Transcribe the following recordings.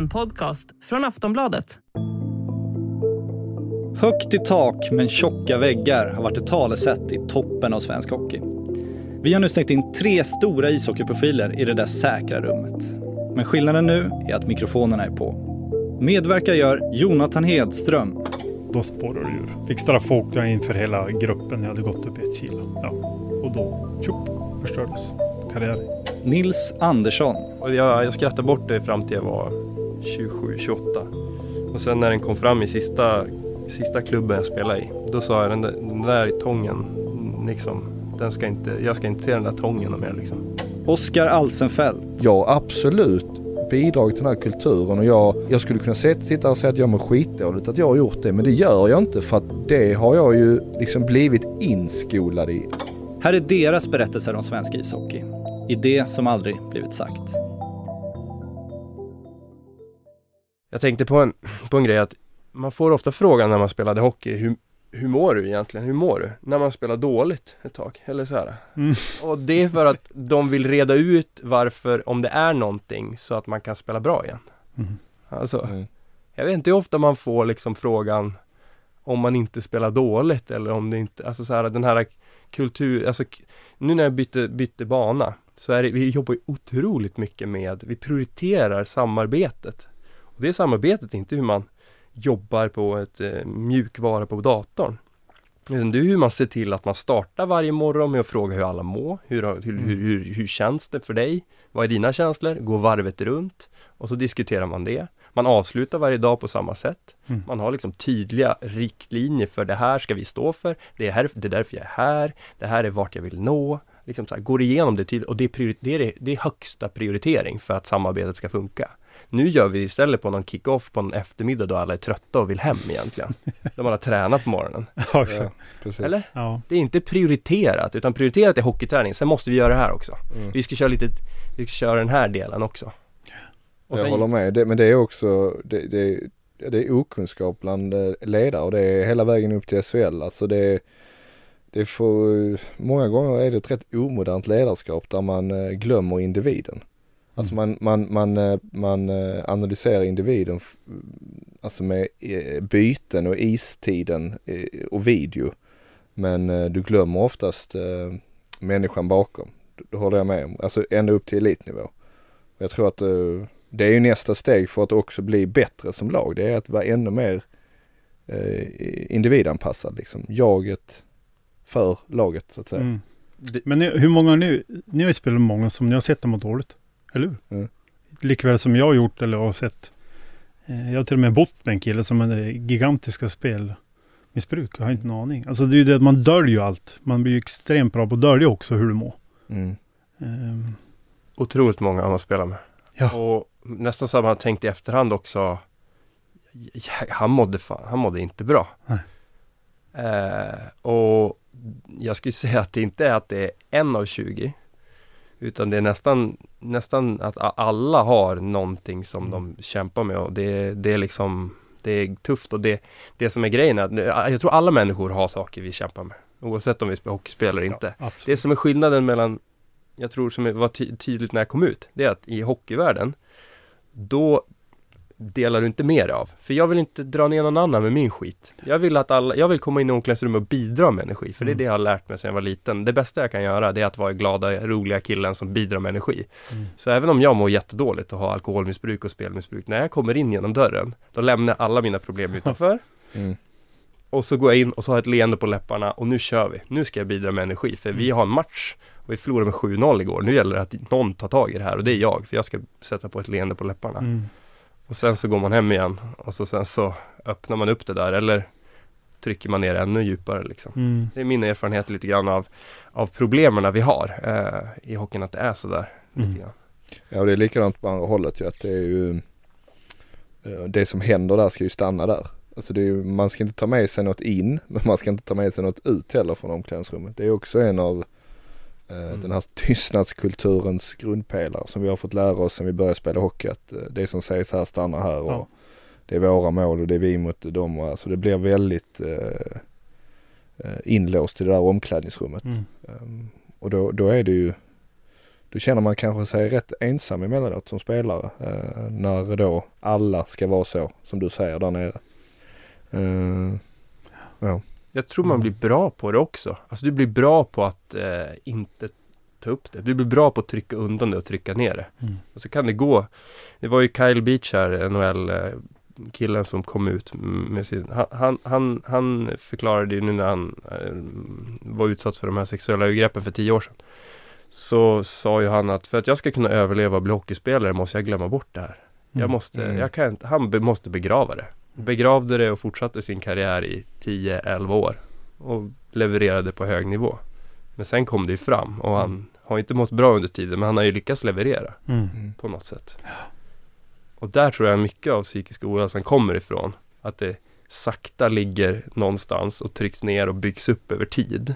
En podcast från Aftonbladet. Högt i tak men tjocka väggar har varit ett talesätt i toppen av svensk hockey. Vi har nu stängt in tre stora ishockeyprofiler i det där säkra rummet. Men skillnaden nu är att mikrofonerna är på. Medverkar gör Jonathan Hedström, Då spårar det ur. Fick straff åkte jag inför hela gruppen. Jag hade gått upp ett kilo. Ja. Och då, tjopp, förstördes karriären. Nils Andersson Och jag, jag skrattade bort det fram till jag var 27-28. Och sen när den kom fram i sista, sista klubben jag spelade i. Då sa jag den där, den där tången, liksom, den ska inte, jag ska inte se den där tången mer liksom. Oskar Alsenfelt, har absolut bidragit till den här kulturen och jag, jag skulle kunna sit- sitta och säga att jag mår skitdåligt att jag har gjort det men det gör jag inte för att det har jag ju liksom blivit inskolad i. Här är deras berättelser om svensk ishockey. I det som aldrig blivit sagt. Jag tänkte på en, på en grej att man får ofta frågan när man spelade hockey, hur, hur mår du egentligen? Hur mår du? När man spelar dåligt ett tag, eller så här. Mm. Och det är för att de vill reda ut varför, om det är någonting, så att man kan spela bra igen. Mm. Alltså, Mm. jag vet inte hur ofta man får liksom frågan om man inte spelar dåligt eller om det inte, alltså så här den här kultur, alltså nu när jag bytte, bytte bana så är det, vi jobbar ju otroligt mycket med, vi prioriterar samarbetet. Och det samarbetet är inte hur man jobbar på ett eh, mjukvara på datorn. Utan det är hur man ser till att man startar varje morgon med att fråga hur alla mår. Hur, hur, hur, hur, hur känns det för dig? Vad är dina känslor? Gå varvet runt. Och så diskuterar man det. Man avslutar varje dag på samma sätt. Mm. Man har liksom tydliga riktlinjer för det här ska vi stå för. Det är, här, det är därför jag är här. Det här är vart jag vill nå. Liksom så här, går igenom det tydligt och det är, det, är, det är högsta prioritering för att samarbetet ska funka. Nu gör vi istället på någon kick-off på en eftermiddag då alla är trötta och vill hem egentligen. De har tränat på morgonen. Ja, exakt. precis. Eller? Ja. Det är inte prioriterat, utan prioriterat är hockeyträning. Sen måste vi göra det här också. Mm. Vi ska köra lite, vi ska köra den här delen också. Och jag håller med, det, men det är också, det, det, det är okunskap bland eh, ledare och det är hela vägen upp till SHL. Alltså det, det får, många gånger är det ett rätt omodernt ledarskap där man eh, glömmer individen. Alltså man, man, man, eh, man eh, analyserar individen alltså med eh, byten och istiden och video. Men du glömmer oftast människan bakom. Det håller jag med om. Alltså ända upp till elitnivå. Jag tror att det är ju nästa steg för att också bli bättre som lag. Det är att vara ännu mer individanpassad liksom. Jaget för laget så att säga. Mm. Men ni, hur många nu? ni, har ju spelat många som ni har sett dem må dåligt. Eller hur? Mm. Likväl som jag har gjort eller har sett. Eh, jag har till och med bott med en kille som hade gigantiska spelmissbruk. Jag har inte en aning. Alltså det är ju det att man döljer ju allt. Man blir ju extremt bra på att dölja också hur du mår. Mm. Ehm, otroligt många har man spelat med. Ja. Och nästan så har man tänkt i efterhand också. "Ja, Han mådde fan, han mådde inte bra. Nej. Eh, och jag skulle säga att det inte är att det är en av 20. Utan det är nästan, nästan att alla har någonting som Mm. de kämpar med och det, det är liksom Det är tufft och det, det som är grejen är att jag tror alla människor har saker vi kämpar med. Oavsett om vi spelar hockeyspel eller inte. ja. Det som är skillnaden mellan, jag tror som var ty- tydligt när jag kom ut, det är att i hockeyvärlden, då delar du inte med dig av. För jag vill inte dra ner någon annan med min skit. Jag vill att alla, jag vill komma in i omklädningsrummet och bidra med energi, för det är Mm. det jag har lärt mig sedan jag var liten. Det bästa jag kan göra, det är att vara glada, roliga killen som bidrar med energi. Mm. Så även om jag mår jättedåligt och har alkoholmissbruk och spelmissbruk, när jag kommer in genom dörren, då lämnar jag alla mina problem utanför. Mm. Och så går jag in och så har jag ett leende på läpparna och nu kör vi. Nu ska jag bidra med energi för vi har en match och vi förlorade med 7-0 igår. Nu gäller det att någon tar tag i det här och det är jag för jag ska sätta på ett leende på läpparna. Mm. Och sen så går man hem igen och så sen så öppnar man upp det där eller trycker man ner ännu djupare liksom. Mm. Det är min erfarenhet lite grann av, av problemen vi har eh, i hockeyn att det är sådär. Mm. Lite grann. Ja, och det är likadant på andra hållet ju att det är ju eh, det som händer där ska ju stanna där. Alltså det är ju, man ska inte ta med sig något in, men man ska inte ta med sig något ut heller från omklädningsrummet. Det är också en av Mm. den här tystnadskulturens grundpelare som vi har fått lära oss sen vi började spela hockey. Att eh, det som sägs här stannar här och Ja. det är våra mål och det är vi mot dem. Alltså det blir väldigt eh, eh, inlåst i det där omklädningsrummet. Mm. Ehm, och då, då är det ju då känner man kanske sig rätt ensam emellanåt som spelare. Eh, när då alla ska vara så, som du säger där nere. Eh, ja. Jag tror man blir bra på det också. Alltså du blir bra på att eh, inte ta upp det. Du blir bra på att trycka undan det och trycka ner det. Mm. Och så kan det gå. Det var ju Kyle Beach här, NHL eh, som kom ut med sin, han, han, han, han förklarade ju nu när han eh, var utsatt för de här sexuella övergreppen för tio år sedan. Så sa ju han att för att jag ska kunna överleva och bli hockeyspelare måste jag glömma bort det här. Jag Mm. måste, Mm. jag kan inte, han be, måste begrava det. Begravde det och fortsatte sin karriär i 10-11 år. Och levererade på hög nivå. Men sen kom det ju fram och han har inte mått bra under tiden men han har ju lyckats leverera Mm. på något sätt. Och där tror jag mycket av psykisk ohälsan kommer ifrån. Att det sakta ligger någonstans och trycks ner och byggs upp över tid.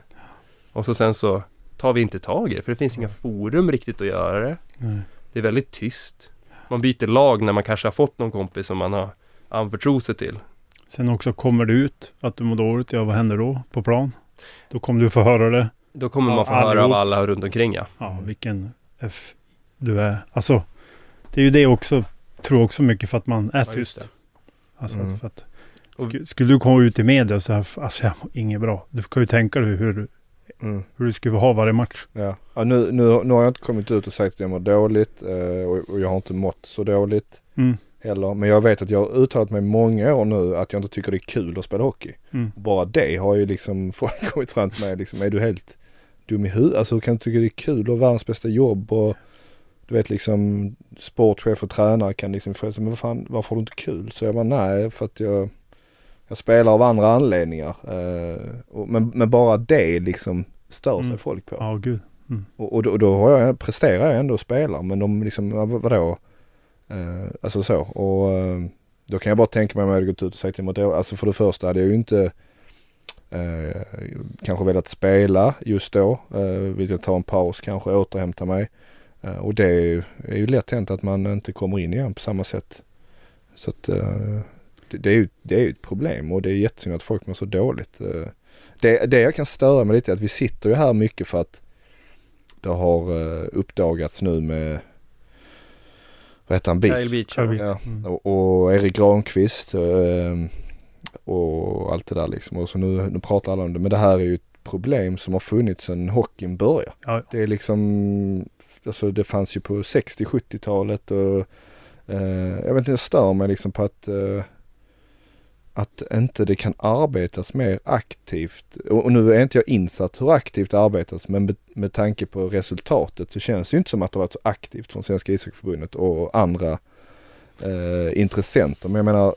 Och så sen så tar vi inte tag i det för det finns inga forum riktigt att göra det. Nej. Det är väldigt tyst. Man byter lag när man kanske har fått någon kompis som man har anförtrott sig till. Sen också kommer det ut att du mår dåligt. Ja, vad händer då på plan? Då kommer du få höra det. Då kommer Ja, man få höra av allihop. alla runt omkring ja. Ja, vilken F du är. Alltså, det är ju det också. Tror också mycket för att man är Ja, tyst. Alltså, Mm. för att, sk- skulle du komma ut i media och säga alltså jag mår inget bra. Du kan ju tänka dig hur, Mm. hur du skulle ha varje match. Ja, ja nu, nu, nu har jag inte kommit ut och sagt att jag mår dåligt eh, och, och jag har inte mått så dåligt Mm. Heller. Men jag vet att jag har uttalat mig många år nu att jag inte tycker det är kul att spela hockey. Mm. Bara det har ju liksom folk kommit fram till mig liksom, är du helt dum i huvudet? Alltså hur kan du tycka det är kul ha världens bästa jobb och du vet liksom sportchef och tränare kan liksom fråga men vad fan, varför har du inte kul? Så jag bara nej för att jag, jag spelar av andra anledningar. Eh, och, men, men bara det liksom stör sig Mm. folk på. Ja, gud. Och, och, då, då har jag, presterar jag ändå och spelar men de liksom, vadå? Eh, alltså så och eh, då kan jag bara tänka mig om jag hade gått ut och sagt till mig alltså för det första hade jag ju inte eh, kanske velat spela just då, eh, vill jag ta en paus kanske, återhämta mig. Eh, och det är ju, är ju lätt hänt att man inte kommer in igen på samma sätt. Så att eh, det, det är ju det är ju ett problem och det är jättesynd att folk mår så dåligt. Eh, det, det jag kan störa mig lite är att vi sitter ju här mycket för att det har eh, uppdagats nu med vad heter han? Beach. Kyle Beach. Ja, Mm. och, och Erik Granqvist eh, och allt det där liksom. Och så nu, nu pratar alla om det. Men det här är ju ett problem som har funnits sedan hockeyn började. Ja, Det är liksom, alltså det fanns ju på 60-70-talet och eh, jag vet inte, jag stör mig liksom på att eh, att inte det kan arbetas mer aktivt. Och, och nu är inte jag insatt hur aktivt det arbetas men med, med tanke på resultatet så känns det ju inte som att det varit så aktivt från Svenska ishockeyförbundet och andra eh, intressenter. Men jag menar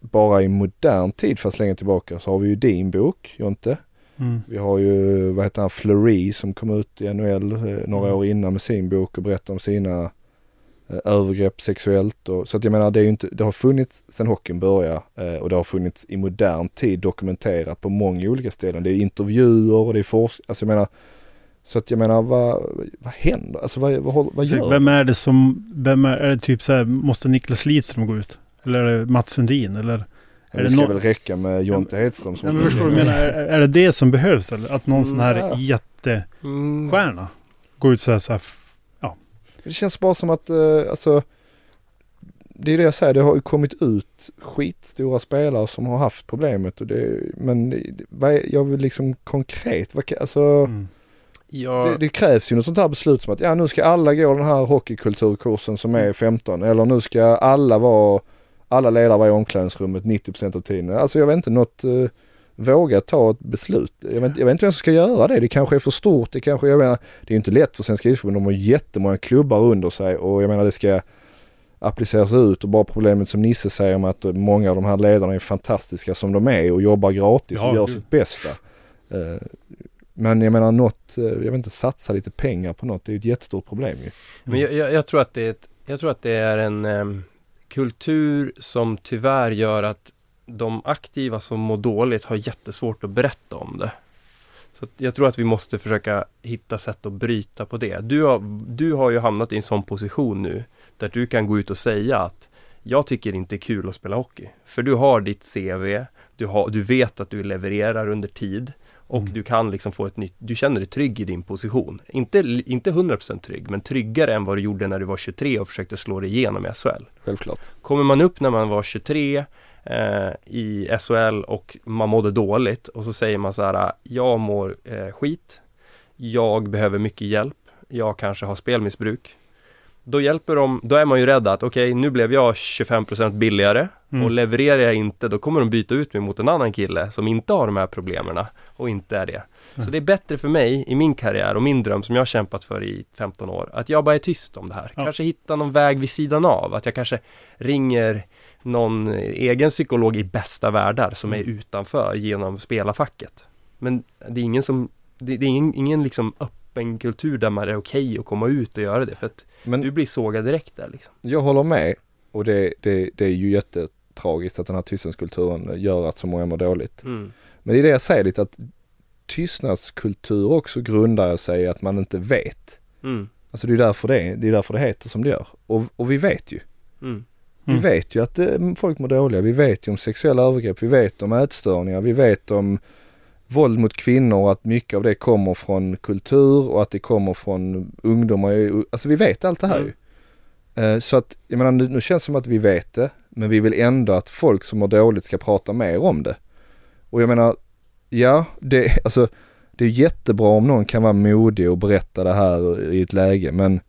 bara i modern tid fast länge tillbaka så har vi ju din bok, Jonte. Mm. Vi har ju, vad heter han, Fleury som kom ut i NHL eh, några Mm. år innan med sin bok och berättade om sina övergrepp sexuellt och så att jag menar det är ju inte, det har funnits sedan hockeyn började eh, och det har funnits i modern tid dokumenterat på många olika ställen. Det är intervjuer och det är forskning, alltså jag menar så att jag menar vad, vad händer? Alltså vad, vad, vad gör Vem är det som, vem är, är det typ så här, måste Niklas Lidström gå ut? Eller är det Mats Sundin? Eller? Ja, det det ska nå- väl räcka med Jonte Hedström som Nej, men förstår du, menar, är, är det det som behövs? Eller? Att någon sån här Ja. jättestjärna Mm. går ut så här, så här Det känns bara som att, eh, alltså, det är det jag säger, det har ju kommit ut skitstora spelare som har haft problemet och det, men det- vad är, jag vill liksom konkret, vad, alltså mm. Ja, det, det krävs ju något sånt här beslut som att ja nu ska alla gå den här hockeykulturkursen som är 15 eller nu ska alla vara, alla ledare vara i omklädningsrummet 90% av tiden. Alltså jag vet inte något, eh, våga ta ett beslut. Jag vet, jag vet inte vem som ska göra det. Det kanske är för stort. Det kanske, jag menar, det är inte lätt för Svenska ishockeyförbundet. De har jättemånga klubbar under sig och jag menar det ska appliceras ut och bara problemet som Nisse säger om att många av de här ledarna är fantastiska som de är och jobbar gratis Ja, och gör gud. sitt bästa. Eh, Men jag menar något, eh, jag vet inte, satsa lite pengar på något. Det är ju ett jättestort problem ju. Men jag, jag, jag tror att det är ett, jag tror att det är en em, kultur som tyvärr gör att de aktiva som mår dåligt har jättesvårt att berätta om det. Så jag tror att vi måste försöka hitta sätt att bryta på det. Du har, du har ju hamnat i en sån position nu där du kan gå ut och säga att jag tycker inte det är kul att spela hockey. För du har ditt CV, du, har, du vet att du levererar under tid Och Mm. du kan liksom få ett nytt, du känner dig trygg i din position. Inte, inte 100% trygg, men tryggare än vad du gjorde när du var 23 och försökte slå dig igenom i SHL. Självklart. Kommer man upp när man var 23 eh, i SHL och man mådde dåligt och så säger man så här, jag mår eh, skit, jag behöver mycket hjälp, jag kanske har spelmissbruk. Då hjälper de, då är man ju rädd att okej, nu blev jag 25% billigare. Mm. och levererar jag inte, då kommer de byta ut mig mot en annan kille som inte har de här problemen och inte är det. Så det är bättre för mig i min karriär och min dröm som jag har kämpat för i 15 år, att jag bara är tyst om det här. Ja. Kanske hitta någon väg vid sidan av, att jag kanske ringer någon egen psykolog i bästa världar som är utanför genom spelarfacket. Men det är ingen som, det, det är ingen, ingen liksom öppen kultur där man är okej att komma ut och göra det för att Men du blir sågad direkt där liksom. jag håller med och det, det, det är ju jättetragiskt att den här tystnadskulturen gör att så många mår dåligt. Mm. Men det är det jag säger lite att tystnadskultur också grundar sig i att man inte vet. Mm. Alltså det är därför det, är- det är därför det heter som det gör. Och, och vi vet ju. Mm. Vi Mm. vet ju att eh, folk mår dåliga. Vi vet ju om sexuella övergrepp. Vi vet om ätstörningar. Vi vet om våld mot kvinnor och att mycket av det kommer från kultur och att det kommer från ungdomar. Alltså vi vet allt det här Mm. ju. Eh, Så att, jag menar nu, nu känns det som att vi vet det. Men vi vill ändå att folk som mår dåligt ska prata mer om det. Och jag menar, ja, det, alltså, det är jättebra om någon kan vara modig och berätta det här i ett läge. Men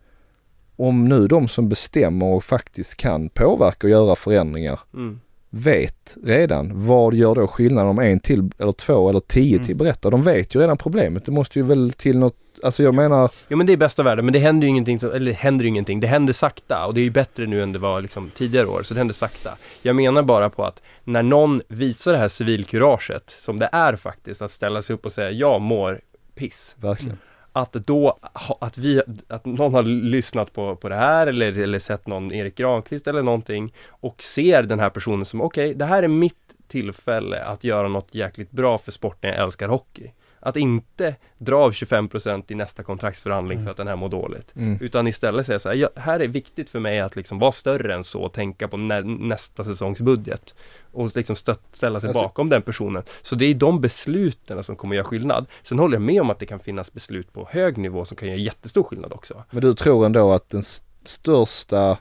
om nu de som bestämmer och faktiskt kan påverka och göra förändringar Mm. vet redan vad gör då skillnad om en till eller två eller tio Mm. till berättar. De vet ju redan problemet. Det måste ju väl till något, alltså jag menar, Jo men det är bästa världen, men det händer ju ingenting, som, eller händer ju ingenting, det händer sakta och det är ju bättre nu än det var liksom tidigare år, så det händer sakta. Jag menar bara på att när någon visar det här civilkuraget, som det är faktiskt, att ställa sig upp och säga jag mår piss. verkligen. Att då, att vi, att någon har lyssnat på, på det här eller, eller sett någon Erik Granqvist eller någonting och ser den här personen som okej, det här är mitt tillfälle att göra något jäkligt bra för sporten jag älskar hockey. Att inte dra av 25% i nästa kontraktsförhandling för att den här mår dåligt. Mm. Utan istället säga så här, ja, här är viktigt för mig att liksom vara större än så och tänka på nä nästa säsongs budget. Och liksom stött, ställa sig Alltså- bakom den personen. Så det är de besluten som kommer göra skillnad. Sen håller jag med om att det kan finnas beslut på hög nivå som kan göra jättestor skillnad också. Men du tror ändå att den s- största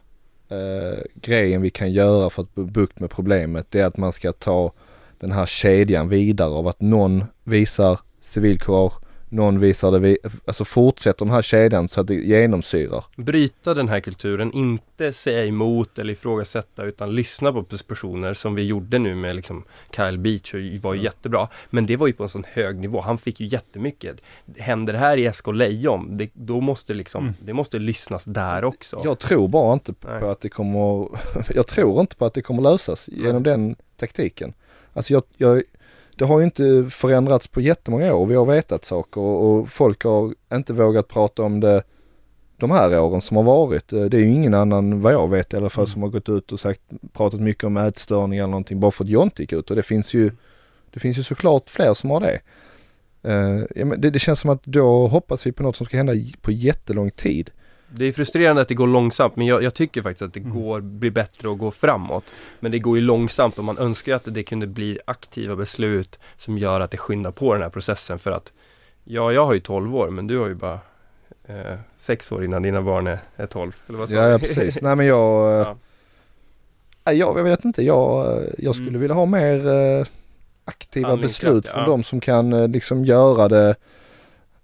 eh, grejen vi kan göra för att bukt med problemet det är att man ska ta den här kedjan vidare av att någon visar civilkurage, någon visar det, vi, alltså fortsätter den här kedjan så att det genomsyrar. Bryta den här kulturen, inte säga emot eller ifrågasätta utan lyssna på personer som vi gjorde nu med liksom Kyle Beach och var ju jättebra. Men det var ju på en sån hög nivå, han fick ju jättemycket. Händer det här i SK Lejon, det, då måste liksom, Mm. det måste lyssnas där också. Jag tror bara inte på Nej. att det kommer, jag tror inte på att det kommer lösas genom den taktiken. Alltså jag, jag, det har ju inte förändrats på jättemånga år. Vi har vetat saker och, och folk har inte vågat prata om det de här åren som har varit. Eh, Det är ju ingen annan vad jag vet i alla fall Mm. som har gått ut och sagt, pratat mycket om ätstörningar eller någonting bara för att Jonte gick ut och det finns ju, det finns ju såklart fler som har det. Eh, ja, men det, det känns som att då hoppas vi på något som ska hända på jättelång tid. Det är frustrerande att det går långsamt men jag, jag tycker faktiskt att det Mm. går, blir bättre och går framåt. Men det går ju långsamt och man önskar att det kunde bli aktiva beslut som gör att det skyndar på den här processen för att Ja, jag har ju 12 år men du har ju bara eh, 6 år innan dina barn är, är 12. Eller vad Ja, ja precis. Nej men jag, eh, Ja. nej, jag, jag vet inte, jag, eh, jag skulle Mm. vilja ha mer eh, aktiva beslut ja. från de som kan eh, liksom göra det.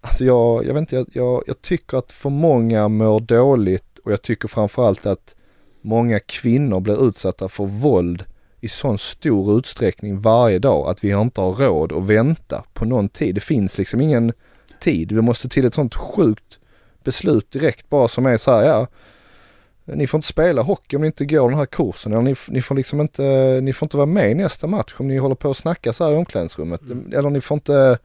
Alltså jag, jag vet inte, jag, jag, jag tycker att för många mår dåligt och jag tycker framförallt att många kvinnor blir utsatta för våld i sån stor utsträckning varje dag att vi inte har råd att vänta på någon tid. Det finns liksom ingen tid. Det måste till ett sånt sjukt beslut direkt bara som är så här, ja ni får inte spela hockey om ni inte går den här kursen eller ni, ni får liksom inte, ni får inte vara med i nästa match om ni håller på att snacka så här i omklädningsrummet. Mm. Eller ni får inte,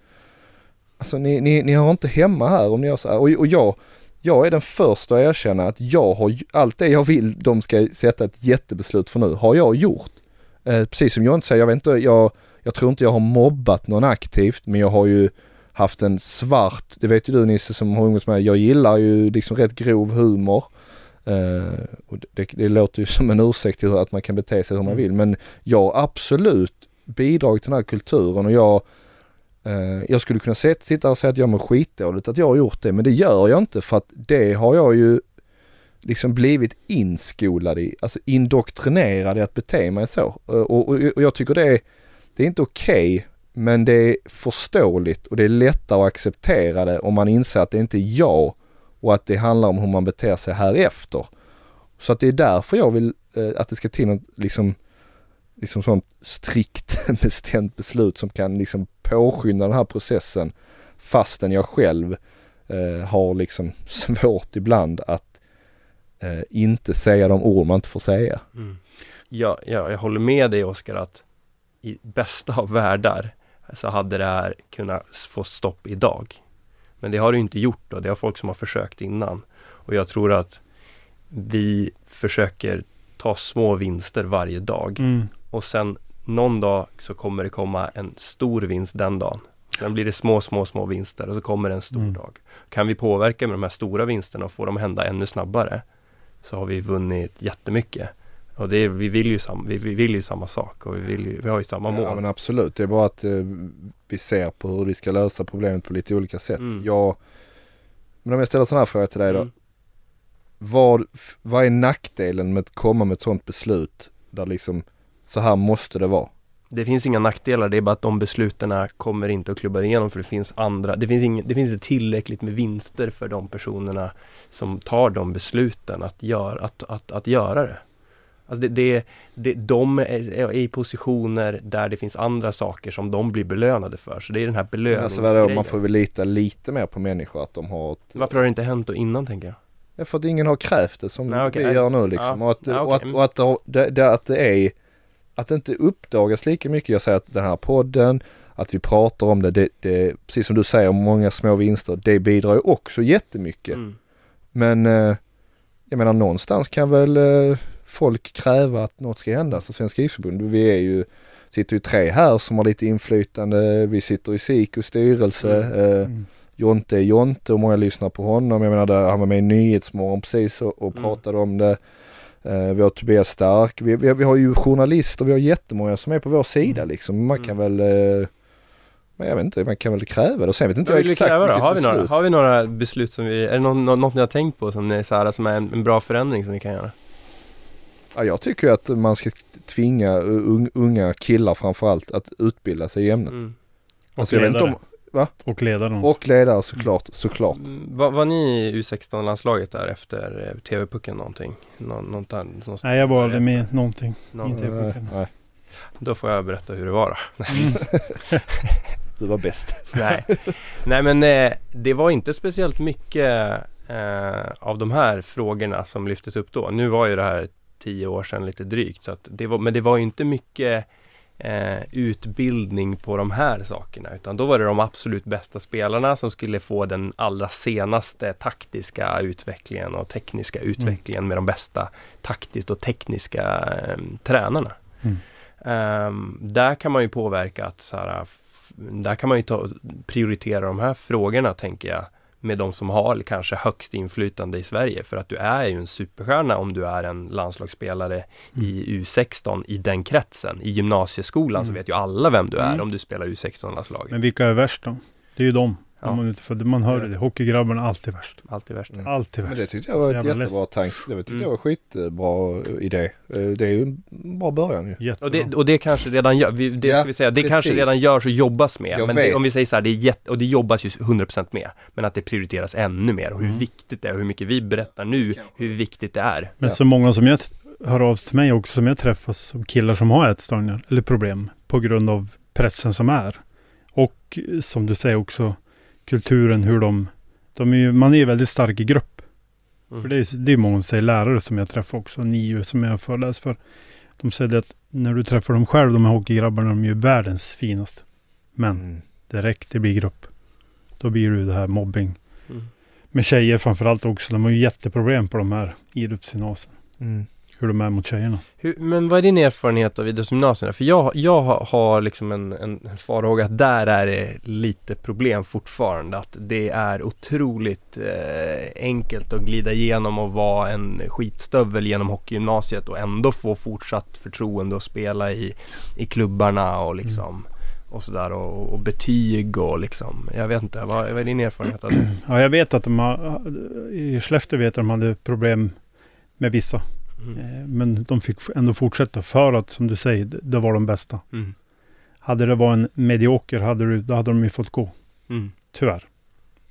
alltså ni, ni, ni har inte hemma här om ni gör så här. Och, och jag, jag är den första att erkänna att jag har, allt det jag vill de ska sätta ett jättebeslut för nu, har jag gjort. Eh, precis som jag inte säger, jag vet inte, jag, jag tror inte jag har mobbat någon aktivt men jag har ju haft en svart, det vet ju du Nisse som har umgåtts med jag gillar ju liksom rätt grov humor. Eh, och det, det låter ju som en ursäkt till att man kan bete sig hur man Mm. vill men jag har absolut bidragit till den här kulturen och jag Eh, jag skulle kunna sitta och säga att jag mår skitdåligt att jag har gjort det, men det gör jag inte för att det har jag ju liksom blivit inskolad i, alltså indoktrinerad i att bete mig så. Eh, och, och, och jag tycker det är, det är inte okej, men det är förståeligt och det är lättare att acceptera det om man inser att det inte är jag och att det handlar om hur man beter sig här efter. Så att det är därför jag vill eh, att det ska till något liksom, liksom sånt strikt bestämt beslut som kan liksom påskynda den här processen fastän jag själv eh, har liksom svårt ibland att eh, inte säga de ord man inte får säga. Mm. Ja, ja, jag håller med dig Oskar att i bästa av världar så hade det här kunnat få stopp idag. Men det har det inte gjort och det har folk som har försökt innan. Och jag tror att vi försöker ta små vinster varje dag Mm. Och sen någon dag så kommer det komma en stor vinst den dagen. Sen blir det små, små, små vinster och så kommer det en stor Mm. dag. Kan vi påverka med de här stora vinsterna och få dem hända ännu snabbare så har vi vunnit jättemycket. Och det är, vi, vill ju sam, vi, vi vill ju samma sak och vi, vill ju, vi har ju samma mål. Ja men absolut, det är bara att eh, vi ser på hur vi ska lösa problemet på lite olika sätt. Mm. Jag, men om jag ställer sån här fråga till dig då. Mm. Vad, vad är nackdelen med att komma med ett sånt beslut där liksom så här måste det vara? Det finns inga nackdelar, det är bara att de besluten kommer inte att klubba igenom för det finns andra, det finns, ing, det finns inte tillräckligt med vinster för de personerna som tar de besluten att, gör, att, att, att göra det. Alltså det, det, det, de är, i positioner där det finns andra saker som de blir belönade för. Så det är den här Alltså belöningsgrejen. vadå, man får väl lita lite mer på människor att de har ett, Varför har det inte hänt då innan tänker jag? Ja, för att ingen har krävt det som Nej, okej. vi gör nu liksom. Ja. Och, att, Ja, och, okej. att, och att, det, det, att det är, att det inte uppdagas lika mycket. Jag säger att den här podden, att vi pratar om det, det, det precis som du säger, många små vinster, det bidrar ju också jättemycket. Mm. Men eh, jag menar någonstans kan väl eh, folk kräva att något ska hända. Så Svenska isförbund, vi är ju, sitter ju tre här som har lite inflytande. Vi sitter i SIKOs styrelse. Mm. Eh, Mm. Jonte är Jonte och många lyssnar på honom. Jag menar, där, han var med i Nyhetsmorgon precis och, och Mm. pratade om det. Eh, vi har Tobias Stark, vi, vi, vi har ju journalister, vi har jättemånga som är på vår sida Mm. liksom. Man kan Mm. väl, eh, men jag vet inte, man kan väl kräva det. Och sen vet inte jag exakt kräva då? Har vi, några, beslut. har vi några beslut som vi, är det någon, nå- något ni har tänkt på som, ni, är så här, som är en, en bra förändring som vi kan göra? Ja, jag tycker ju att man ska tvinga un, unga killar framförallt att utbilda sig i ämnet. Mm. Och Alltså, jag vet inte ledare. Om, Och ledaren. och ledare såklart, såklart. Mm, Var, var ni i U16-landslaget där efter eh, TV-pucken någonting? Nå, något där, någonstans Nej, jag var aldrig efter? med någonting. Någon- inte. Nej, Då får jag berätta hur det var då. du var bäst. Nej, Nej men eh, det var inte speciellt mycket eh, av de här frågorna som lyftes upp då. Nu var ju det här tio år sedan lite drygt. Så att det var, men det var ju inte mycket eh, utbildning på de här sakerna. Utan då var det de absolut bästa spelarna som skulle få den allra senaste taktiska utvecklingen och tekniska utvecklingen med de bästa taktiskt och tekniska eh, tränarna. Mm. Ehm, där kan man ju påverka att så här, där kan man ju ta, prioritera de här frågorna tänker jag med de som har kanske högst inflytande i Sverige för att du är ju en superstjärna om du är en landslagsspelare i U16 i den kretsen. I gymnasieskolan så Mm. vet ju alla vem du är Mm. om du spelar U16-landslaget. Men vilka är värst då? Det är ju de. Ja. Man, är ute för, man hör det. Hockeygrabbarna alltid värst. Alltid värst. Mm. Alltid Men värst. det tyckte jag var ett jättebra tanke. Det tyckte Mm. jag var skitbra idé. Eh, Det är ju en bra början ju. Jättebra. Och det, och det kanske redan gör, vi, det Ja, ska vi säga, det kanske precis. redan görs och jobbas med. Jag men det, om vi säger så här, det är jätte, och det jobbas ju 100% med. Men att det prioriteras ännu mer och hur Mm. viktigt det är och hur mycket vi berättar nu, hur viktigt det är. Men Ja. så många som jag hör av sig till mig också, som jag träffas, som killar som har ätstörningar eller problem på grund av pressen som är. Och eh, som du säger också, kulturen, hur de, de är ju, man är ju väldigt stark i grupp. Mm. För det är, det är många säger lärare som jag träffar också, nio som jag föreläser för. De säger att när du träffar dem själv, de här hockeygrabbarna, de är ju världens finaste. Men Mm. direkt det blir grupp, då blir det det här mobbing. Mm. Med tjejer framförallt också, de har ju jätteproblem på de här idrottsgymnasierna. Mm. Hur de är mot tjejerna. Hur, men vad är din erfarenhet av idrottsgymnasierna? För jag, jag har, liksom en, en farhåga att där är det lite problem fortfarande. Att det är otroligt eh, enkelt att glida igenom och vara en skitstövel genom hockeygymnasiet och ändå få fortsatt förtroende att spela i, i klubbarna och liksom och sådär och, och betyg och liksom, jag vet inte, vad, vad är din erfarenhet av det? Ja, jag vet att de har, i Skellefteå vet jag att de hade problem med vissa. Mm. Eh, Men de fick ändå fortsätta för att, som du säger, det- var de bästa. Mm. Hade det varit en medioker, hade du, då hade de ju fått gå. Mm. Tyvärr.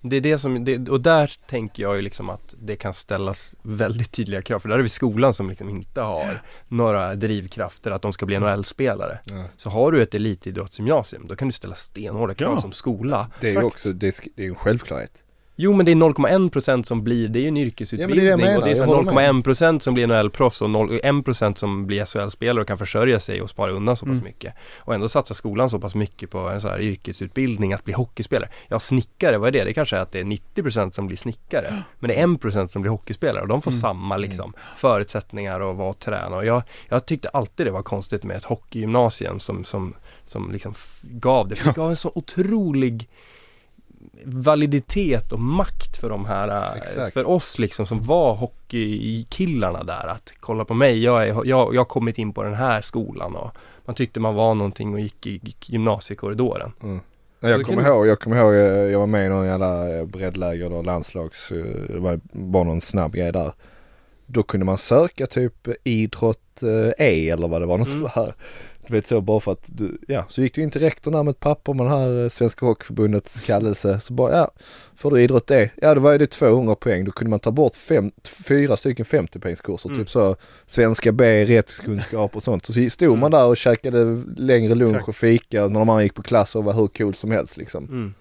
Det är det som, det, och där tänker jag ju liksom att det kan ställas väldigt tydliga krav. För där är vi skolan som liksom inte har några drivkrafter att de ska bli NHL-spelare. Ja. Så har du ett elitidrottsgymnasium, då kan du ställa stenhårda krav Ja. som skola. Det är ju också, det är, det är en självklarhet. Jo men det är 0,1% som blir, det är ju en yrkesutbildning Ja, det det och det är så menar, här jag håller 0,1% som blir NHL-proffs och 0,1% som blir SHL-spelare och kan försörja sig och spara undan så pass Mm. mycket. Och ändå satsar skolan så pass mycket på en så här yrkesutbildning att bli hockeyspelare. Ja, snickare, vad är det? Det kanske är att det är 90% som blir snickare. Men det är 1% som blir hockeyspelare och de får Mm. samma liksom förutsättningar och träna. Och jag, jag tyckte alltid det var konstigt med ett hockeygymnasium som, som, som liksom gav det. För det gav en så otrolig validitet och makt för de här, äh, Exakt. för oss liksom som var hockeykillarna där att kolla på mig, jag, är, jag, jag har kommit in på den här skolan och man tyckte man var någonting och gick i gymnasiekorridoren. Mm. Ja, Jag Då kommer ihåg, jag kommer ihåg, eh, jag var med i någon jävla eh, breddläger och landslags, eh, det var bara någon snabb grej där. Då kunde man söka typ idrott eh, E eller vad det var, något Mm. sånt här. Du vet så bara för att du, ja, så gick du in till rektorn där med ett papper med den här eh, Svenska Hockeyförbundets kallelse. Så bara, ja, får du idrott E? Ja, då var det 200 poäng. Då kunde man ta bort fem, fyra stycken 50 poängskurser. Mm. Typ så svenska B, rättskunskap och sånt. Så stod man där och käkade längre lunch Exakt. och fika när andra gick på klass och var hur cool som helst liksom. Mm.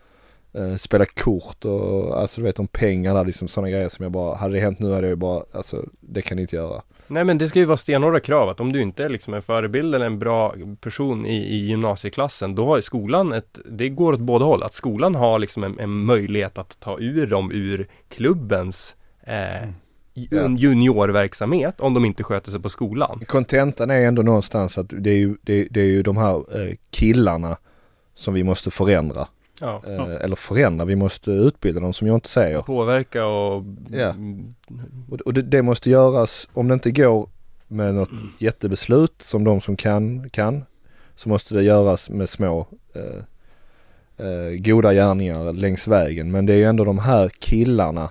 Eh, spela kort och alltså du vet om pengar där liksom sådana grejer som jag bara, hade det hänt nu hade jag ju bara, alltså det kan ni inte göra. Nej men det ska ju vara stenhårda krav att om du inte är liksom en förebild eller en bra person i, i gymnasieklassen då har ju skolan ett, det går åt båda håll. Att skolan har liksom en, en möjlighet att ta ur dem ur klubbens eh, Ja. en juniorverksamhet om de inte sköter sig på skolan. Kontentan är ändå någonstans att det är ju, det, det är ju de här eh, killarna som vi måste förändra. Ja. Eh, Ja. Eller förändra, vi måste utbilda dem som jag inte säger. Påverka och Ja. mm, Och, och det, det måste göras, om det inte går med något jättebeslut som de som kan, kan, så måste det göras med små eh, eh, goda gärningar längs vägen. Men det är ju ändå de här killarna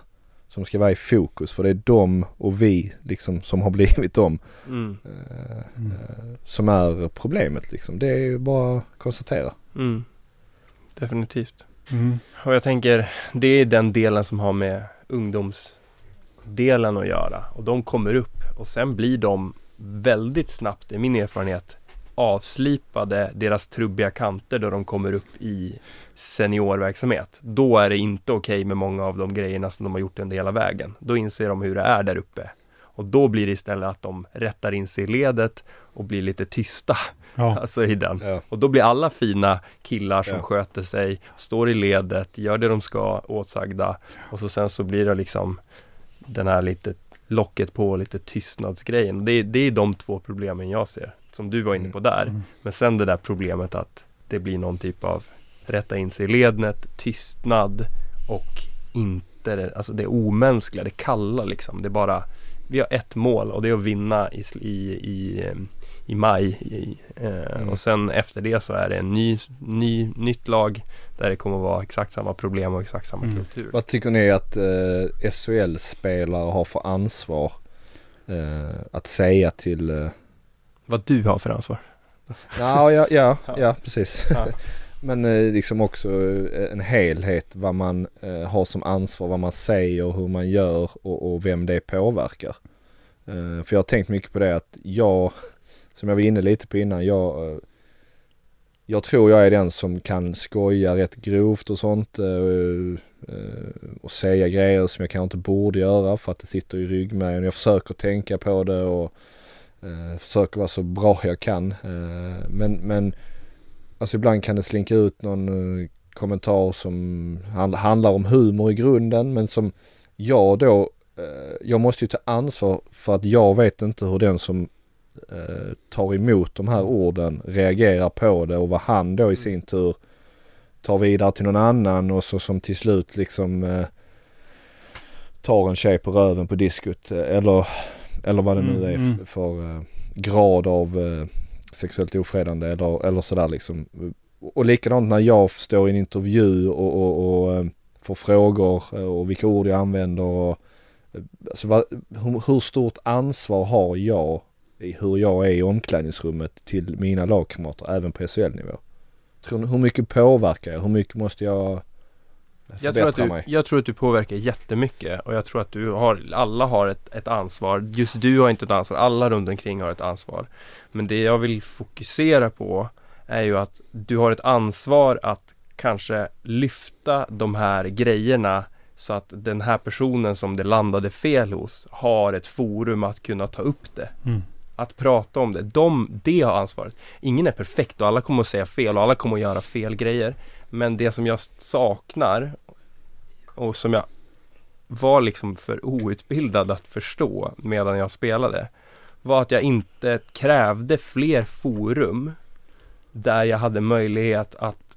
som ska vara i fokus för det är de och vi liksom som har blivit dem mm, eh, Mm. eh, som är problemet liksom. Det är ju bara att konstatera. mm. Definitivt. Mm. Och jag tänker, det är den delen som har med ungdomsdelen att göra. Och de kommer upp och sen blir de väldigt snabbt, är min erfarenhet, avslipade deras trubbiga kanter då de kommer upp i seniorverksamhet. Då är det inte okej med många av de grejerna som de har gjort under hela vägen. Då inser de hur det är där uppe. Och då blir det istället att de rättar in sig i ledet och blir lite tysta, Ja. alltså i den. Ja. Och då blir alla fina killar som Ja. sköter sig, står i ledet, gör det de ska åtsagda och så sen så blir det liksom den här lite locket på, lite tystnadsgrejen. Det, är- det är de två problemen jag ser, som du var inne på där. Mm. Men sen det där problemet att det blir någon typ av rätta in sig i lednet, tystnad och inte det, alltså det omänskliga, det kalla liksom. Det är bara, vi har ett mål och det är att vinna i, i, i, i maj. I, eh, Mm. Och sen efter det så är det en ny, ny, nytt lag där det kommer att vara exakt samma problem och exakt samma Mm. kultur. Vad tycker ni att eh, SHL-spelare har för ansvar eh, att säga till eh, Vad du har för ansvar. Ja, ja, ja, Ja. ja precis. Ja. Men eh, liksom också eh, en helhet vad man eh, har som ansvar, vad man säger, hur man gör och, och vem det påverkar. Eh, för jag har tänkt mycket på det att jag, som jag var inne lite på innan, jag, eh, jag tror jag är den som kan skoja rätt grovt och sånt eh, eh, och säga grejer som jag kanske inte borde göra för att det sitter i ryggmärgen. Jag försöker tänka på det och försöker vara så bra jag kan. Men, men alltså ibland kan det slinka ut någon kommentar som handlar om humor i grunden men som jag då, jag måste ju ta ansvar för att jag vet inte hur den som eh, tar emot de här orden reagerar på det och vad han då i sin tur tar vidare till någon annan och så som till slut liksom eh, tar en tjej på röven på diskot eh, eller, eller vad det nu Mm, är mm. för eh, grad av eh, sexuellt ofredande eller, eller sådär liksom. och likadant när jag står i en intervju och, och, och eh, får frågor och vilka ord jag använder och alltså, vad, hur, hur stort ansvar har jag i hur jag är i omklädningsrummet till mina lagkamrater även på SHL-nivå? Tror, hur mycket påverkar jag? Hur mycket måste jag jag tror, att du, mig? jag tror att du påverkar jättemycket och jag tror att du har, alla har ett, ett ansvar. Just du har inte ett ansvar, alla runt omkring har ett ansvar. Men det jag vill fokusera på är ju att du har ett ansvar att kanske lyfta de här grejerna så att den här personen som det landade fel hos har ett forum att kunna ta upp det. Mm. Att prata om det. De, det har ansvaret. Ingen är perfekt och alla kommer att säga fel och alla kommer att göra fel grejer. Men det som jag saknar och som jag var liksom för outbildad att förstå medan jag spelade var att jag inte krävde fler forum där jag hade möjlighet att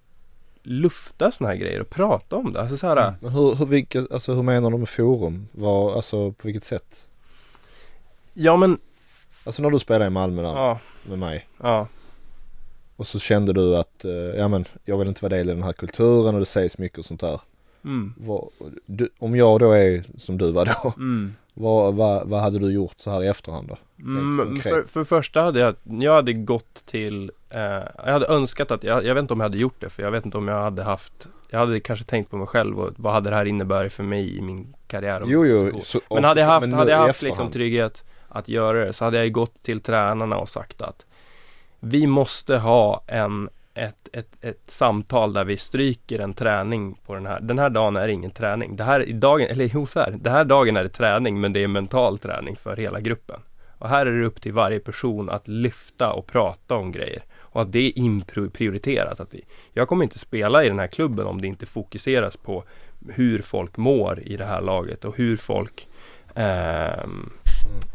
lufta sådana här grejer och prata om det. Alltså så här, Mm. Men hur, hur, vilket, alltså, hur menar du med forum? Vad, alltså på vilket sätt? Ja men, Alltså när du spelade i Malmö där ja, med mig ja, och så kände du att, eh, ja men jag vill inte vara del i den här kulturen och det sägs mycket och sånt där. mm, Vad, du, om jag då är som du var då, mm. vad, vad, vad hade du gjort så här i efterhand då? Mm, för, för första hade jag, jag hade gått till, eh, jag hade önskat att, jag, jag vet inte om jag hade gjort det för jag vet inte om jag hade haft, jag hade kanske tänkt på mig själv och vad hade det här inneburit för mig i min karriär och Jo, jo. Så, Men hade jag haft, men hade jag haft liksom trygghet att göra det så hade jag ju gått till tränarna och sagt att vi måste ha en ett, ett, ett samtal där vi stryker en träning på den här. Den här dagen är ingen träning. Det här i dagen, eller jo så här, den här dagen är det träning men det är mental träning för hela gruppen. Och här är det upp till varje person att lyfta och prata om grejer. Och att det är inprioriterat. Att vi, jag kommer inte spela i den här klubben om det inte fokuseras på hur folk mår i det här laget och hur folk eh,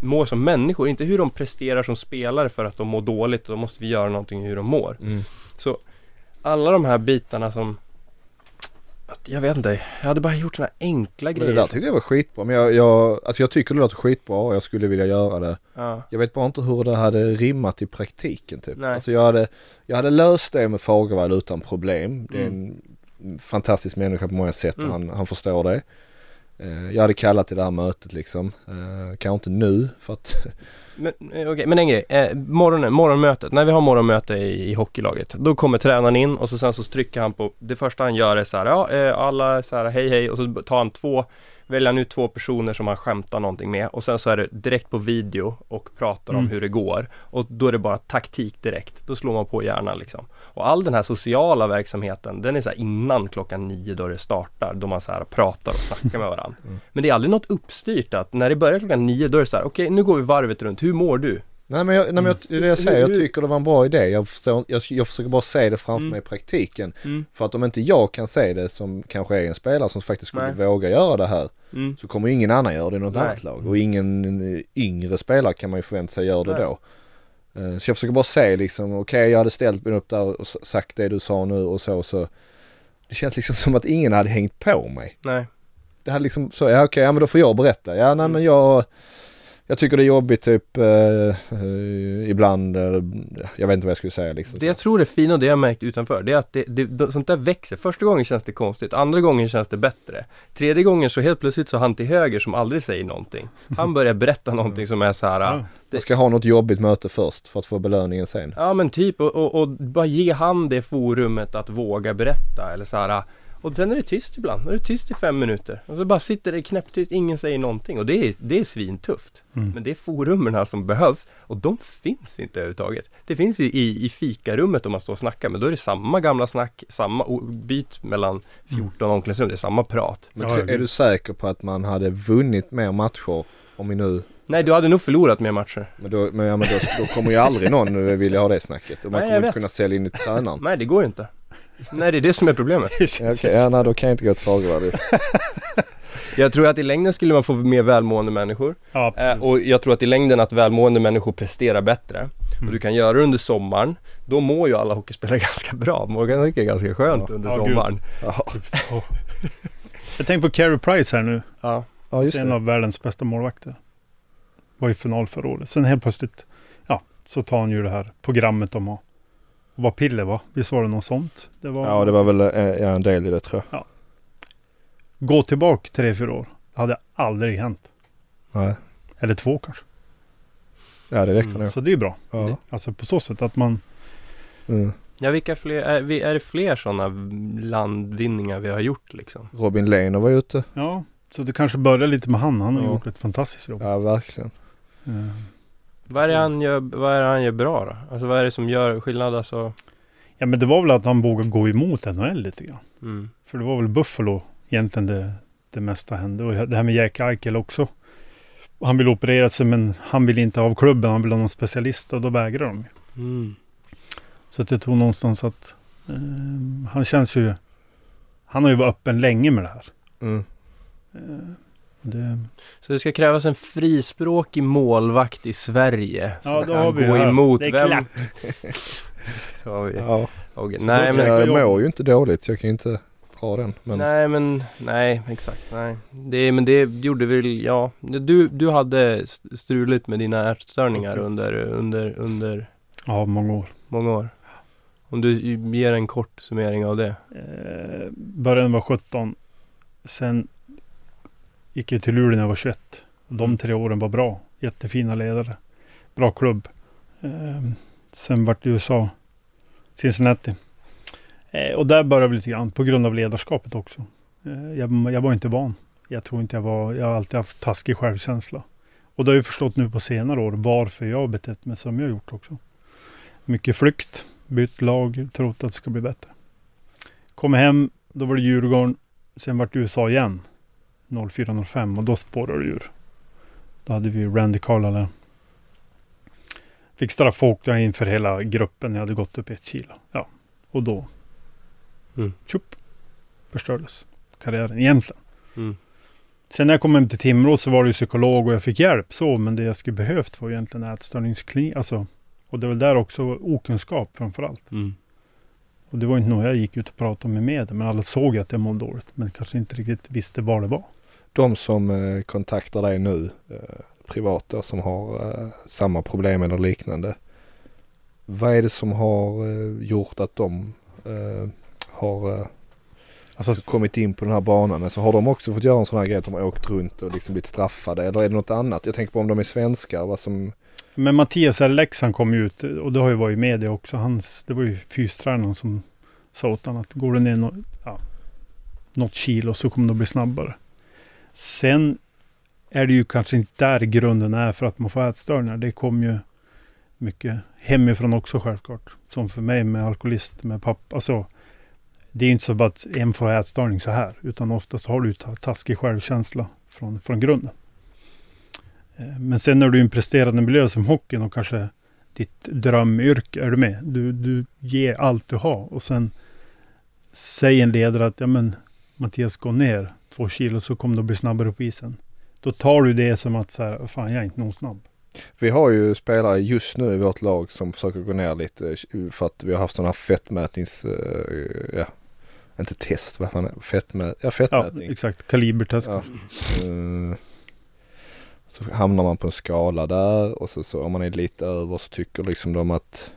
mår som människor. Inte hur de presterar som spelare för att de mår dåligt. Då måste vi göra någonting hur de mår. Mm. Så alla de här bitarna som jag vet inte, jag hade bara gjort sådana enkla Men det grejer. där tyckte jag var skitbra. Men jag, jag, alltså jag tycker det låter skitbra och jag skulle vilja göra det. ja. Jag vet bara inte hur det hade rimmat i praktiken typ. Nej. Alltså jag hade, jag hade löst det med Fagervall utan problem. Det är Mm. en fantastisk människa på många sätt och Mm. han, han förstår det. Eh, jag hade kallat till det här mötet liksom. Eh, Kanske inte nu för att Men, okay, okej, men en grej. Eh, morgonen, morgonmötet. När vi har morgonmöte i, i hockeylaget. Då kommer tränaren in och så sen så trycker han på Det första han gör är så här, ja eh, alla så här hej hej och så tar han två Väljer han ut två personer som han skämtar någonting med och sen så är det direkt på video och pratar om Mm. hur det går. Och då är det bara taktik direkt. Då slår man på hjärnan liksom. Och all den här sociala verksamheten den är så innan klockan nio då det startar. Då man så här pratar och snackar med varandra. Mm. Men det är aldrig något uppstyrt att när det börjar klockan nio då är det så här, okej nu går vi varvet runt. Hur mår du? Nej men, jag, nej, men jag, det är det jag säger, jag tycker det var en bra idé. Jag, förstår, jag, jag försöker bara se det framför Mm. mig i praktiken. Mm. För att om inte jag kan se det som kanske är en spelare som faktiskt skulle Nej. våga göra det här. Mm. Så kommer ingen annan göra det i något Nej. annat lag. Och ingen eh, yngre spelare kan man ju förvänta sig gör det Nej. då. Eh, Så jag försöker bara se liksom, okej jag hade ställt mig upp där och sagt det du sa nu och så så. Det känns liksom som att ingen hade hängt på mig. Nej. Det hade liksom så, ja okej, ja men då får jag berätta. Ja nej Mm. men jag, jag tycker det är jobbigt typ eh, eh, ibland, eh, jag vet inte vad jag skulle säga liksom. Det jag tror är fina och det jag märkt utanför det är att det, det, det, sånt där växer. Första gången känns det konstigt, andra gången känns det bättre. Tredje gången så helt plötsligt så han till höger som aldrig säger någonting. Han börjar berätta någonting som är så här. Ja. Jag ska ha något jobbigt möte först för att få belöningen sen. Ja men typ och, och, och bara ge han det forumet att våga berätta eller så här. Och sen är det tyst ibland, då är det tyst i fem minuter. Och så bara sitter det knäpptyst, ingen säger någonting. Och det är, det är svintufft. Mm. Men det är forumen här som behövs och de finns inte överhuvudtaget. Det finns i, i, i fikarummet om man står och snackar men då är det samma gamla snack, samma byt mellan 14 omklädningsrum, det är samma prat. Men är du säker på att man hade vunnit mer matcher om vi nu, Nej du hade nog förlorat mer matcher. men då, men, ja, men då, då kommer ju aldrig någon vilja ha det snacket. Och man Nej, jag kommer inte vet. kunna sälja in i tränaren. Nej det går ju inte. Nej det är det som är problemet. Ja, okej, ja, nej, då kan jag inte gå till Fagervall. Jag tror att i längden skulle man få mer välmående människor. Ja, Eh, och jag tror att i längden att välmående människor presterar bättre. Och du kan göra det under sommaren. Då mår ju alla hockeyspelare ganska bra. Mår ganska, ganska skönt Ja. under Ja, sommaren. Ja, Åh. Jag tänker på Carey Price här nu. Ja. ja just en det. av världens bästa målvakter. Var i final förra året. Sen helt plötsligt, ja, så tar han ju det här programmet om att Och var piller va? Visst var det något sånt? Det var, Ja, det var väl eh, ja, en del i det tror jag. Gå tillbaka tre, fyra år. Det hade aldrig hänt. Nej. Eller två kanske. Ja, det räcker Mm. nog. Så det är ju bra. Ja. Alltså på så sätt att man Mm. Ja, vilka fler, är, vi- är det fler sådana landvinningar vi har gjort liksom? Robin Lehner var ute. Ja, så det kanske börjar lite med han. Han har Ja. gjort ett fantastiskt jobb. Ja, verkligen. Eh, Vad är det han gör, vad är han gör bra då? Alltså vad är det som gör skillnad alltså? Ja, men det var väl att han vågade gå emot NHL lite grann. Mm. För det var väl Buffalo egentligen det, det mesta hände. Och det här med Jack Eichel också. Han ville operera sig men han ville inte av klubben. Han ville ha någon specialist och då vägrade de. Mm. Så att jag tror någonstans att eh, han känns ju... Han har ju varit öppen länge med det här. Mm. Eh, det, Så det ska krävas en frispråkig målvakt i Sverige som Ja, då kan har vi gå här. emot Det är vem? klart. Ja. Så Nej men, jag jag- mår ju inte dåligt så jag kan inte dra den. Men nej men, nej exakt, nej. Det, men det gjorde väl, ja. Du, du hade st- struligt med dina ätstörningar Okej. under, under, under ja, många år. många år. Om du ger en kort summering av det. Eh, början var 17. Sen gick jag till Luleå när jag var 21. Och de tre åren var bra. Jättefina ledare. Bra klubb. Eh, sen vart det USA. Cincinnati. Eh, och där började vi lite grann på grund av ledarskapet också. Eh, jag, jag var inte van. Jag tror inte jag var, jag har alltid haft taskig självkänsla. Och det har jag förstått nu på senare år varför jag har betett mig som jag har gjort också. Mycket flykt, bytt lag, trott att det ska bli bättre. Kommer hem, då var det Djurgården. Sen vart det USA igen. 04-05 och då spårade det ur. Då hade vi Randy Carlyle. Fick straff och åkte inför hela gruppen. Jag hade gått upp ett kilo. Ja, och då. Mm. Tjup. Förstördes karriären egentligen. Mm. Sen när jag kom hem till Timrå så var det ju psykolog och jag fick hjälp så. Men det jag skulle behövt var egentligen ätstörningsklinik. Alltså, och det var där också okunskap framför allt. Mm. Och det var inte något jag gick ut och pratade med media. Men alla såg att jag mådde dåligt. Men kanske inte riktigt visste vad det var. De som eh, kontaktar dig nu, eh, privata som har eh, samma problem eller liknande. Vad är det som har gjort att de har Alltså, kommit in på den här banan? Alltså har de också fått göra en sån här grej att de har åkt runt och liksom blivit straffade? Eller är det något annat? Jag tänker på om de är svenskar, vad som... Men Mattias. Leksand kom ju ut och det har ju varit i media också. Hans, det var ju fystränaren som sa åt honom att går du ner nå, ja, något kilo så kommer du bli snabbare. Sen är det ju kanske inte där grunden är för att man får ätstörningar. Det kommer ju mycket hemifrån också självklart. Som för mig med alkoholist, med pappa. Alltså, det är ju inte så att en får ätstörning så här. Utan oftast har du taskig självkänsla från, från grunden. Eh, men sen när du är i en presterande miljö som hockeyn och kanske ditt drömyrke, är du med? Du, du ger allt du har och sen säger en ledare att ja men Mattias gå ner två kilo så kommer du att bli snabbare på isen. Då tar du det som att så här, fan jag är inte nog snabb. Vi har ju spelare just nu i vårt lag som försöker gå ner lite eh, för att vi har haft sådana här fettmätnings... eh, ja, inte test, vad fan är det? Fettmä, ja, Ja, fettmätning. exakt. Kalibertest. Ja. Eh, så hamnar man på en skala där och så, så om man är lite över så tycker liksom de att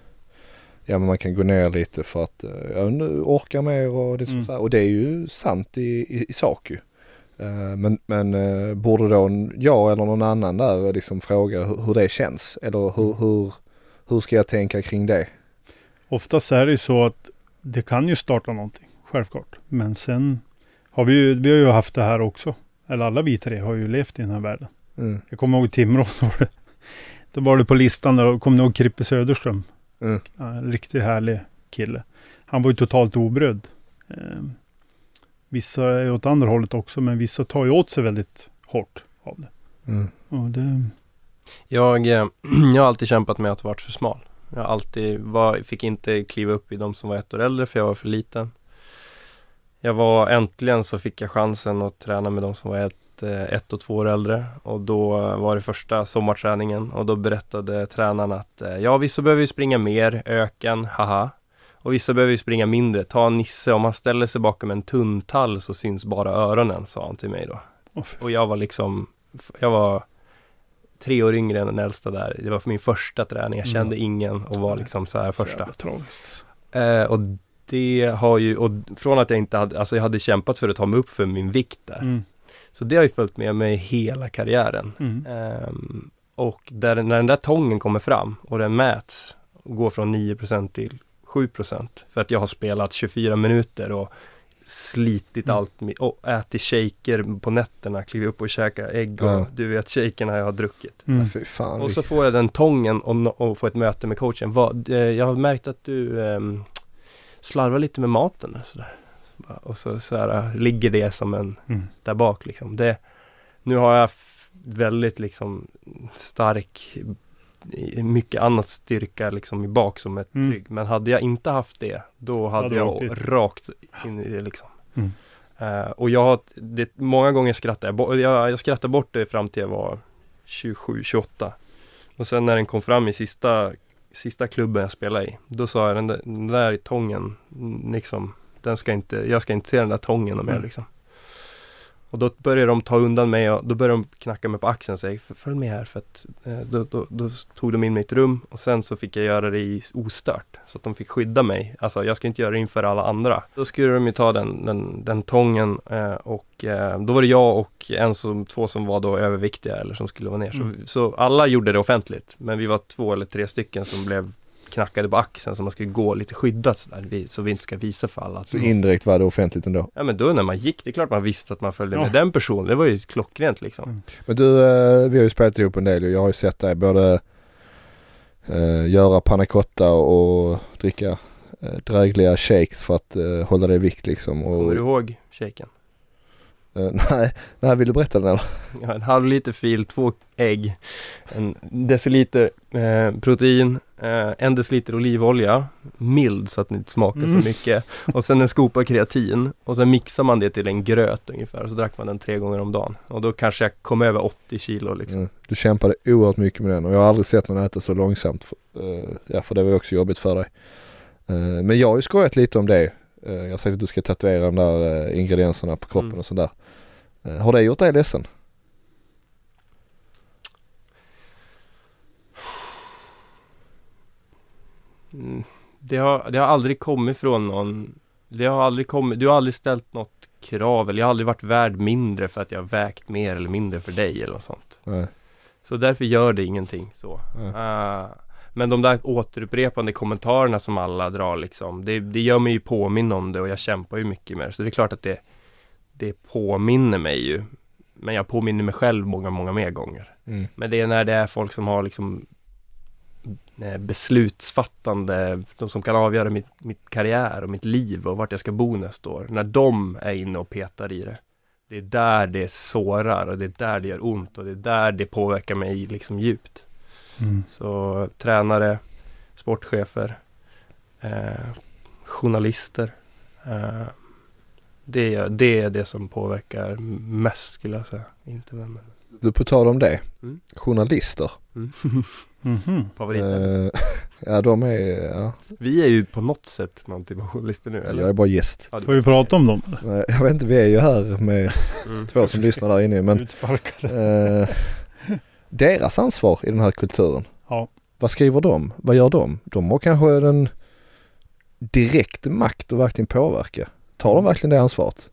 ja men man kan gå ner lite för att ja, nu orka mer och det, är Mm. så här. och det är ju sant i, i, i sak ju. Eh, men men eh, borde då jag eller någon annan där liksom fråga hur, hur det känns eller hur, hur, hur ska jag tänka kring det? Oftast är det ju så att det kan ju starta någonting, självklart. Men sen har vi ju, vi har ju haft det här också. Eller alla vi tre har ju levt i den här världen. Mm. Jag kommer ihåg Timrå, då var det, då var det på listan där, kommer ni ihåg Krippe Söderström? Mm. En riktigt härlig kille. Han var ju totalt obrydd. Vissa är åt andra hållet också, men vissa tar ju åt sig väldigt hårt av det. Mm. Och det Jag, eh, jag har alltid kämpat med att varit för smal. Jag alltid var, fick inte kliva upp i de som var ett år äldre för jag var för liten. Jag var äntligen så fick jag chansen att träna med de som var ett, eh, ett och två år äldre och då var det första sommarträningen och då berättade tränaren att eh, ja vissa behöver ju springa mer, öken, haha. Och vissa behöver ju springa mindre, ta Nisse, om han ställer sig bakom en tunntall så syns bara öronen, sa han till mig då. Fy. Och jag var liksom, jag var tre år yngre än den äldsta där. Det var för min första träning. Jag kände ingen och var liksom så här så första. jävla tragiskt. Eh, och det har ju, och från att jag inte hade, alltså jag hade kämpat för att ta mig upp för min vikt där. Mm. Så det har ju följt med mig hela karriären. Mm. Ehm, och där, när den där tången kommer fram och den mäts och går från 9% till 7% för att jag har spelat 24 minuter och slitit Mm. allt och ätit shaker på nätterna, klivit upp och käkat ägg och Ja. du vet shakerna jag har druckit. Mm. Fan. Och så får jag den tången och, och får ett möte med coachen. Vad, eh, jag har märkt att du ehm, slarvar lite med maten och sådär. Och så, så här, eh, ligger det som en Mm. där bak liksom. Det, nu har jag väldigt liksom stark mycket annat styrka liksom i bak som är Mm. trygg. Men hade jag inte haft det, då hade Hade jag åkt rakt in i det liksom. Mm. Eh, och jag har, det, många gånger skrattar jag, jag, jag skrattar bort det fram till jag var 27, 28. Och sen när den kom fram i sista, sista klubben jag spelade i, då sa jag den där, den där tången, liksom, den ska inte, jag ska inte se den där tången mer Mm. liksom. Och då började de ta undan mig och då började de knacka mig på axeln och säga "F- följ med här för att eh, då, då, då tog de in mig i ett rum och sen så fick jag göra det i ostört. Så att de fick skydda mig. Alltså jag ska inte göra det inför alla andra. Då skulle de ju ta den, den, den tången eh, och eh, då var det jag och en som, två som var då överviktiga eller som skulle vara ner. Mm. Så, så alla gjorde det offentligt. Men vi var två eller tre stycken som blev knackade på axeln så man skulle gå lite skyddat sådär, så vi inte ska visa för alla. Att, Så indirekt var det offentligt ändå. ja men då när man gick, det är klart man visste att man följde Ja. med den personen. Det var ju klockrent liksom. Mm. Men du, eh, vi har ju spelat ihop en del och jag har ju sett dig både eh, göra panna cotta och dricka eh, drägliga shakes för att eh, hålla dig i vikt liksom. Och, Kommer du ihåg shaken? eh, nej, nej, vill du berätta den eller? Ja, en halv liter fil, två ägg, en deciliter eh, protein, eh, en deciliter olivolja, mild så att det inte smakar Mm. så mycket. Och sen en skopa kreatin och sen mixar man det till en gröt ungefär och så drack man den tre gånger om dagen. Och då kanske jag kom över 80 kilo liksom. Mm. Du kämpade oerhört mycket med den och jag har aldrig sett någon äta så långsamt. För, eh, ja, för det var ju också jobbigt för dig. Eh, men jag har ju skojat lite om det. Eh, jag har sagt att du ska tatuera de där eh, ingredienserna på kroppen Mm. och sådär. Eh, har det gjort dig ledsen? Det, har, det har aldrig kommit från någon Det har aldrig kommit, du har aldrig ställt något krav eller jag har aldrig varit värd mindre för att jag har vägt mer eller mindre för dig eller något sånt. Nej. Så därför gör det ingenting så. Eh, men de där återupprepande kommentarerna som alla drar liksom, det, det gör mig ju påminna om det och jag kämpar ju mycket med det. Så det är klart att det, det påminner mig ju. Men jag påminner mig själv många, många mer gånger. Mm. Men det är när det är folk som har liksom beslutsfattande, de som kan avgöra mitt, mitt karriär och mitt liv och vart jag ska bo nästa år. När de är inne och petar i det. Det är där det sårar och det är där det gör ont och det är där det påverkar mig liksom djupt. Mm. Så tränare, sportchefer, eh, journalister. Eh, det, är- det är det som påverkar mest skulle jag säga. Inte vänner. Du, på tal om det. Mm. Journalister. Mm. Mhm. Favoriten. Eh, ja de är, ja. Vi är ju på något sätt någonting på journalister nu eller? Jag är bara gäst. Ja, Får vi prata om dem? jag vet inte, vi är ju här med Mm. två som lyssnar där inne men eh, deras ansvar i den här kulturen. Ja. Vad skriver de? Vad gör de? De har kanske en direkt makt att verkligen påverka. Tar de verkligen det ansvaret?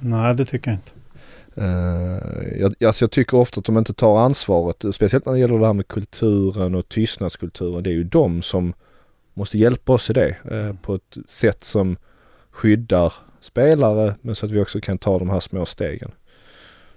Nej, det tycker jag inte. Uh, jag, alltså jag tycker ofta att de inte tar ansvaret, speciellt när det gäller det här med kulturen och tystnadskulturen. Det är ju de som måste hjälpa oss i det uh, på ett sätt som skyddar spelare men så att vi också kan ta de här små stegen.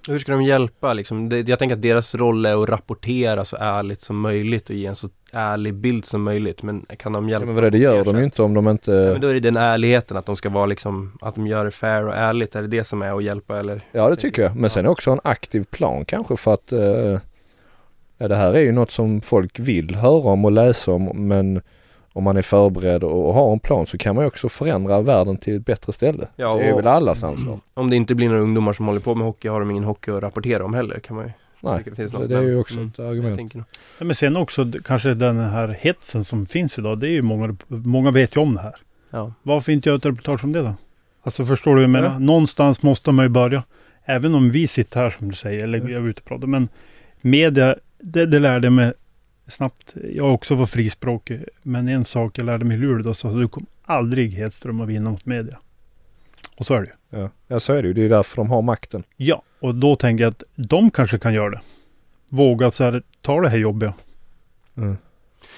Hur ska de hjälpa liksom? Det, jag tänker att deras roll är att rapportera så ärligt som möjligt och ge en så ärlig bild som möjligt. Men kan de Ja, hjälpa? men vad är det, det gör de ju inte om de inte... Ja, men då är det den ärligheten att de ska vara liksom, att de gör det fair och ärligt. Är det det som är att hjälpa eller? Ja det tycker jag. Men sen också en aktiv plan kanske för att eh, ja, det här är ju något som folk vill höra om och läsa om men om man är förberedd och, och har en plan så kan man ju också förändra världen till ett bättre ställe. Ja, det är väl allas ansvar. Om det inte blir några ungdomar som håller på med hockey har de ingen hockey att rapportera om heller kan man ju Nej, det finns något. det är ju Men- också mm, ett argument. Ja, men sen också kanske den här hetsen som finns idag. Det är ju många, många vet ju om det här. Ja. Varför inte göra ett reportage om det då? Alltså förstår du vad jag menar? Ja. Någonstans måste man ju börja. Även om vi sitter här som du säger, eller Mm. jag är ute och pratar. Men media, det, det lärde jag mig snabbt. Jag har också varit frispråkig. Men en sak jag lärde mig i Luleå, så du kommer aldrig Hedström att vinna mot media. Och så är det ju. Ja. ja, så är det ju. Det är därför de har makten. Ja, och då tänker jag att de kanske kan göra det. Våga så här, ta det här jobbiga. Mm.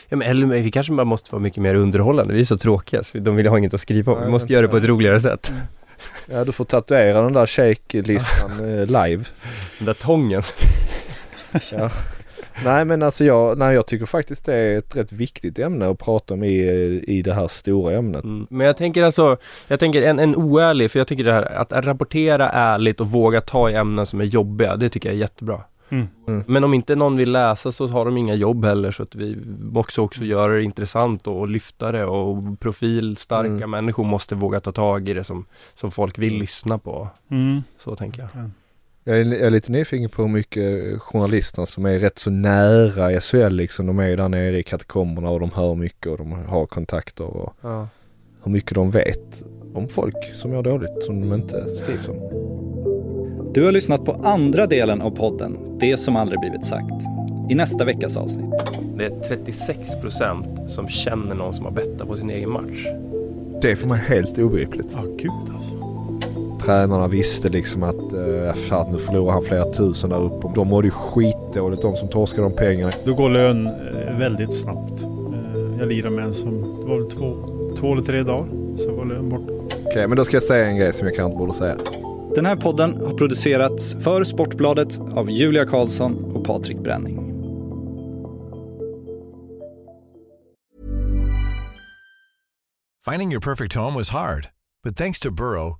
Ja, men, eller vi kanske bara måste vara mycket mer underhållande. Vi är så tråkiga så de vill ha inget att skriva om. Nej, vi måste göra det på ett roligare sätt. Ja, du får tatuera den där shake-listan eh, live. Den där tången. Ja. Nej men alltså jag, nej, jag tycker faktiskt det är ett rätt viktigt ämne att prata om i, i det här stora ämnet. Mm. Men jag tänker alltså, jag tänker en, en oärlig, för jag tycker det här att rapportera ärligt och våga ta i ämnen som är jobbiga, det tycker jag är jättebra. Mm. Mm. Men om inte någon vill läsa så har de inga jobb heller så att vi måste också göra det intressant och, och lyfta det och profilstarka Mm. människor måste våga ta tag i det som, som folk vill lyssna på. Mm. Så tänker jag. Jag är, jag är lite nyfiken på hur mycket journalisterna som är rätt så nära SHL liksom. De är ju där nere i katakomberna och de hör mycket och de har kontakter och Ja. hur mycket de vet om folk som mår dåligt som de inte skrivs om. Du har lyssnat på andra delen av podden Det som aldrig blivit sagt. I nästa veckas avsnitt. Det är 36% som känner någon som har bettat på sin egen match. Det är för mig helt obegripligt. Ja, gud alltså. Tränarna visste liksom att uh, fan, nu förlorar han flera tusen där uppe. De mådde ju skitdåligt de som torskade de pengarna. Då går lön eh, väldigt snabbt. Eh, Jag lirade med en som, det var väl två, två eller tre dagar. Så var lön borta. Okej, men då ska jag säga en grej som jag kanske inte borde säga. Den här podden har producerats för Sportbladet av Julia Karlsson och Patrik Bränning. Finding your perfect home was hard, but thanks to Burrow,